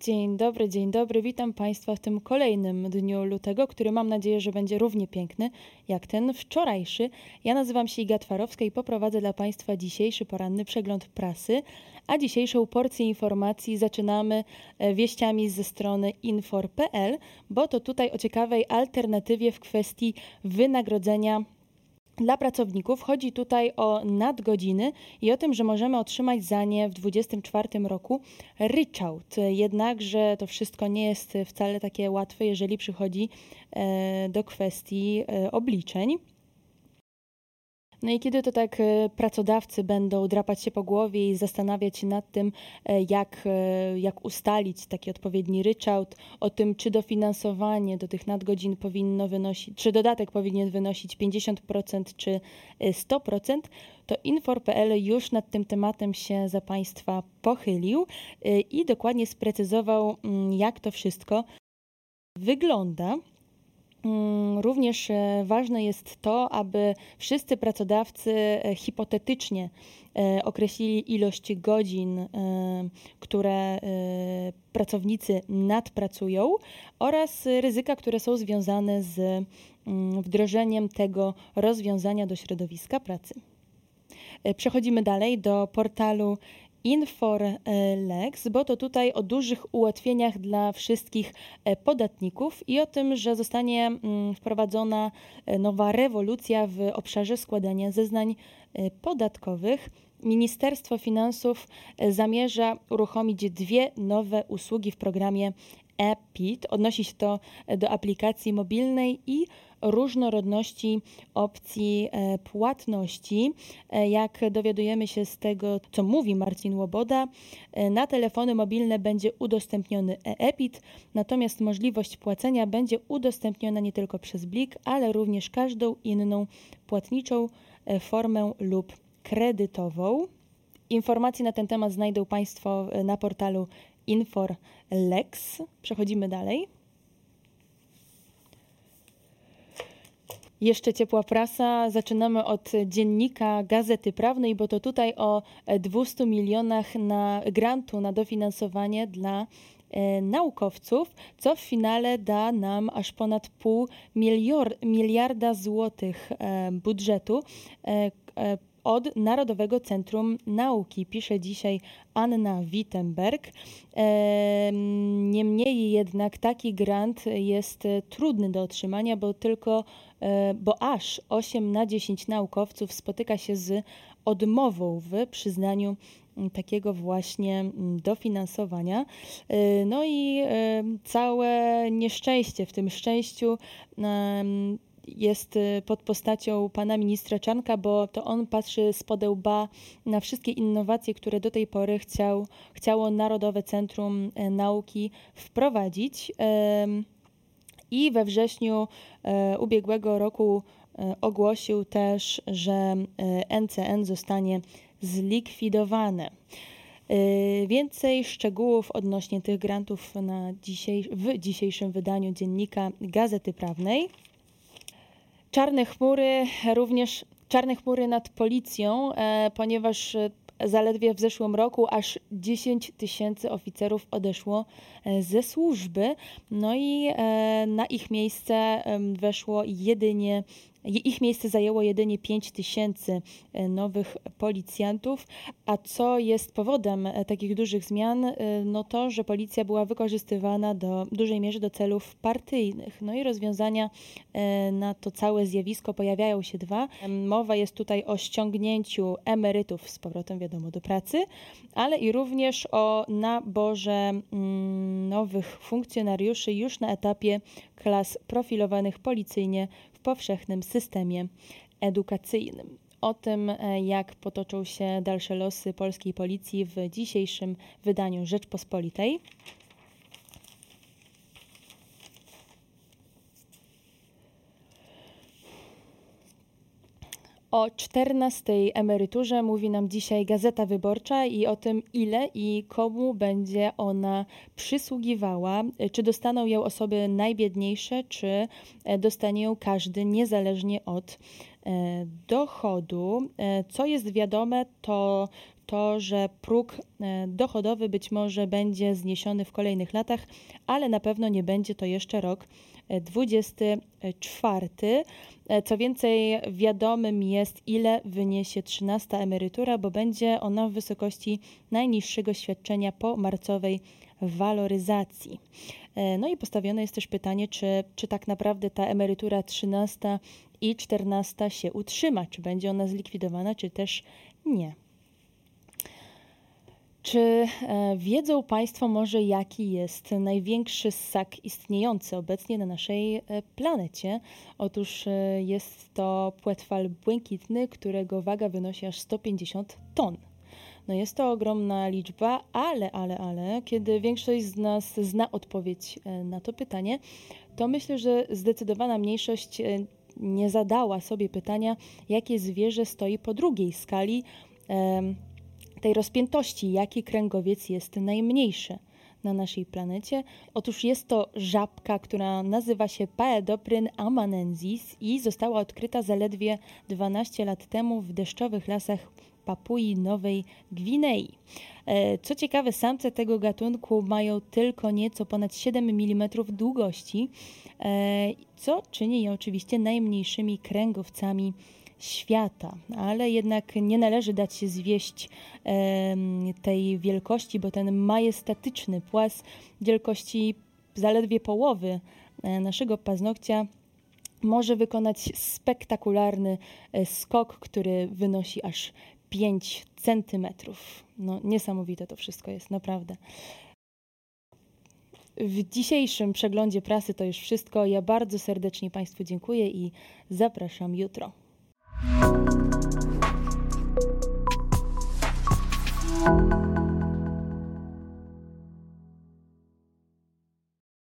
Dzień dobry, dzień dobry. Witam Państwa w tym kolejnym dniu lutego, który mam nadzieję, że będzie równie piękny jak ten wczorajszy. Ja nazywam się Iga Twarowska i poprowadzę dla Państwa dzisiejszy poranny przegląd prasy, a dzisiejszą porcję informacji zaczynamy e, wieściami ze strony infor.pl, bo to tutaj o ciekawej alternatywie w kwestii wynagrodzenia dla pracowników chodzi tutaj o nadgodziny i o tym, że możemy otrzymać za nie w 2024 roku ryczałt. Jednakże to wszystko nie jest wcale takie łatwe, jeżeli przychodzi e, do kwestii e, obliczeń. No i kiedy to tak e, pracodawcy będą drapać się po głowie i zastanawiać się nad tym, e, jak, e, jak ustalić taki odpowiedni ryczałt, o tym, czy dofinansowanie do tych nadgodzin powinno wynosić, czy dodatek powinien wynosić 50% czy 100%, to Infor.pl już nad tym tematem się za Państwa pochylił i dokładnie sprecyzował, mm, jak to wszystko wygląda. Mm, również e, ważne jest to, aby wszyscy pracodawcy e, hipotetycznie e, określili ilość godzin, które pracownicy nadpracują oraz ryzyka, które są związane z mm, wdrożeniem tego rozwiązania do środowiska pracy. Przechodzimy dalej do portalu InforLex, bo to tutaj o dużych ułatwieniach dla wszystkich e, podatników i o tym, że zostanie mm, wprowadzona e, nowa rewolucja w obszarze składania zeznań e, podatkowych. Ministerstwo Finansów zamierza uruchomić dwie nowe usługi w programie EPIT. Odnosi się to do aplikacji mobilnej i różnorodności opcji e, płatności. E, jak dowiadujemy się z tego, co mówi Marcin Łoboda, e, na telefony mobilne będzie udostępniony e-EPIT, natomiast możliwość płacenia będzie udostępniona nie tylko przez Blik, ale również każdą inną płatniczą formę lub kredytową. Informacje na ten temat znajdą Państwo na portalu InforLex. Przechodzimy dalej. Jeszcze ciepła prasa. Zaczynamy od dziennika Gazety Prawnej, bo to tutaj o 200 milionach na grantu na dofinansowanie dla e, naukowców, co w finale da nam aż ponad pół miliarda złotych e, budżetu. Od Narodowego Centrum Nauki, pisze dzisiaj Anna Wittenberg. Niemniej jednak taki grant jest trudny do otrzymania, bo tylko, e, bo aż 8 na 10 naukowców spotyka się z odmową w przyznaniu takiego właśnie dofinansowania. E, no i e, całe nieszczęście w tym szczęściu jest y, pod postacią pana ministra Czanka, bo to on patrzy z podełba na wszystkie innowacje, które do tej pory chciał, chciało Narodowe Centrum e, Nauki wprowadzić. I we wrześniu e, ubiegłego roku e, ogłosił też, że NCN zostanie zlikwidowane. Więcej szczegółów odnośnie tych grantów na w dzisiejszym wydaniu dziennika Gazety Prawnej. Czarne chmury, również czarne chmury nad policją, e, ponieważ e, zaledwie w zeszłym roku aż 10 tysięcy oficerów odeszło e, ze służby, no i na ich miejsce weszło jedynie ich miejsce zajęło jedynie 5 tysięcy e, nowych policjantów. A co jest powodem e, takich dużych zmian? E, no to, że policja była wykorzystywana do dużej mierze do celów partyjnych. No i rozwiązania na to całe zjawisko pojawiają się dwa. Mowa jest tutaj o ściągnięciu emerytów z powrotem, wiadomo, do pracy, ale i również o naborze mm, nowych funkcjonariuszy już na etapie klas profilowanych policyjnie w powszechnym systemie edukacyjnym. O tym, e, jak potoczą się dalsze losy polskiej policji w dzisiejszym wydaniu Rzeczpospolitej. O 14 emeryturze mówi nam dzisiaj Gazeta Wyborcza i o tym, ile i komu będzie ona przysługiwała. Czy dostaną ją osoby najbiedniejsze, czy dostanie ją każdy, niezależnie od dochodu. Co jest wiadome, to to, że próg dochodowy być może będzie zniesiony w kolejnych latach, ale na pewno nie będzie to jeszcze rok 24. Co więcej, wiadomym jest, ile wyniesie 13 emerytura, bo będzie ona w wysokości najniższego świadczenia po marcowej waloryzacji. No i postawione jest też pytanie, czy, czy tak naprawdę ta emerytura 13 i 14 się utrzyma, czy będzie ona zlikwidowana, czy też nie. Czy e, wiedzą Państwo może, jaki jest największy ssak istniejący obecnie na naszej e, planecie? Otóż e, jest to płetwal błękitny, którego waga wynosi aż 150 ton. No jest to ogromna liczba, ale, ale, ale, kiedy większość z nas zna odpowiedź na to pytanie, to myślę, że zdecydowana mniejszość nie zadała sobie pytania, jakie zwierzę stoi po drugiej skali tej rozpiętości, jaki kręgowiec jest najmniejszy na naszej planecie. Otóż jest to żabka, która nazywa się Paedopryn amanensis i została odkryta zaledwie 12 lat temu w deszczowych lasach Papui Nowej Gwinei. E, co ciekawe, samce tego gatunku mają tylko nieco ponad 7 mm długości, e, co czyni je oczywiście najmniejszymi kręgowcami świata, ale jednak nie należy dać się zwieść tej wielkości, bo ten majestatyczny płas wielkości zaledwie połowy e, naszego paznokcia może wykonać spektakularny skok, który wynosi aż 5 centymetrów. No, niesamowite to wszystko jest, naprawdę. W dzisiejszym przeglądzie prasy to już wszystko. Ja bardzo serdecznie Państwu dziękuję i zapraszam jutro. Thank you.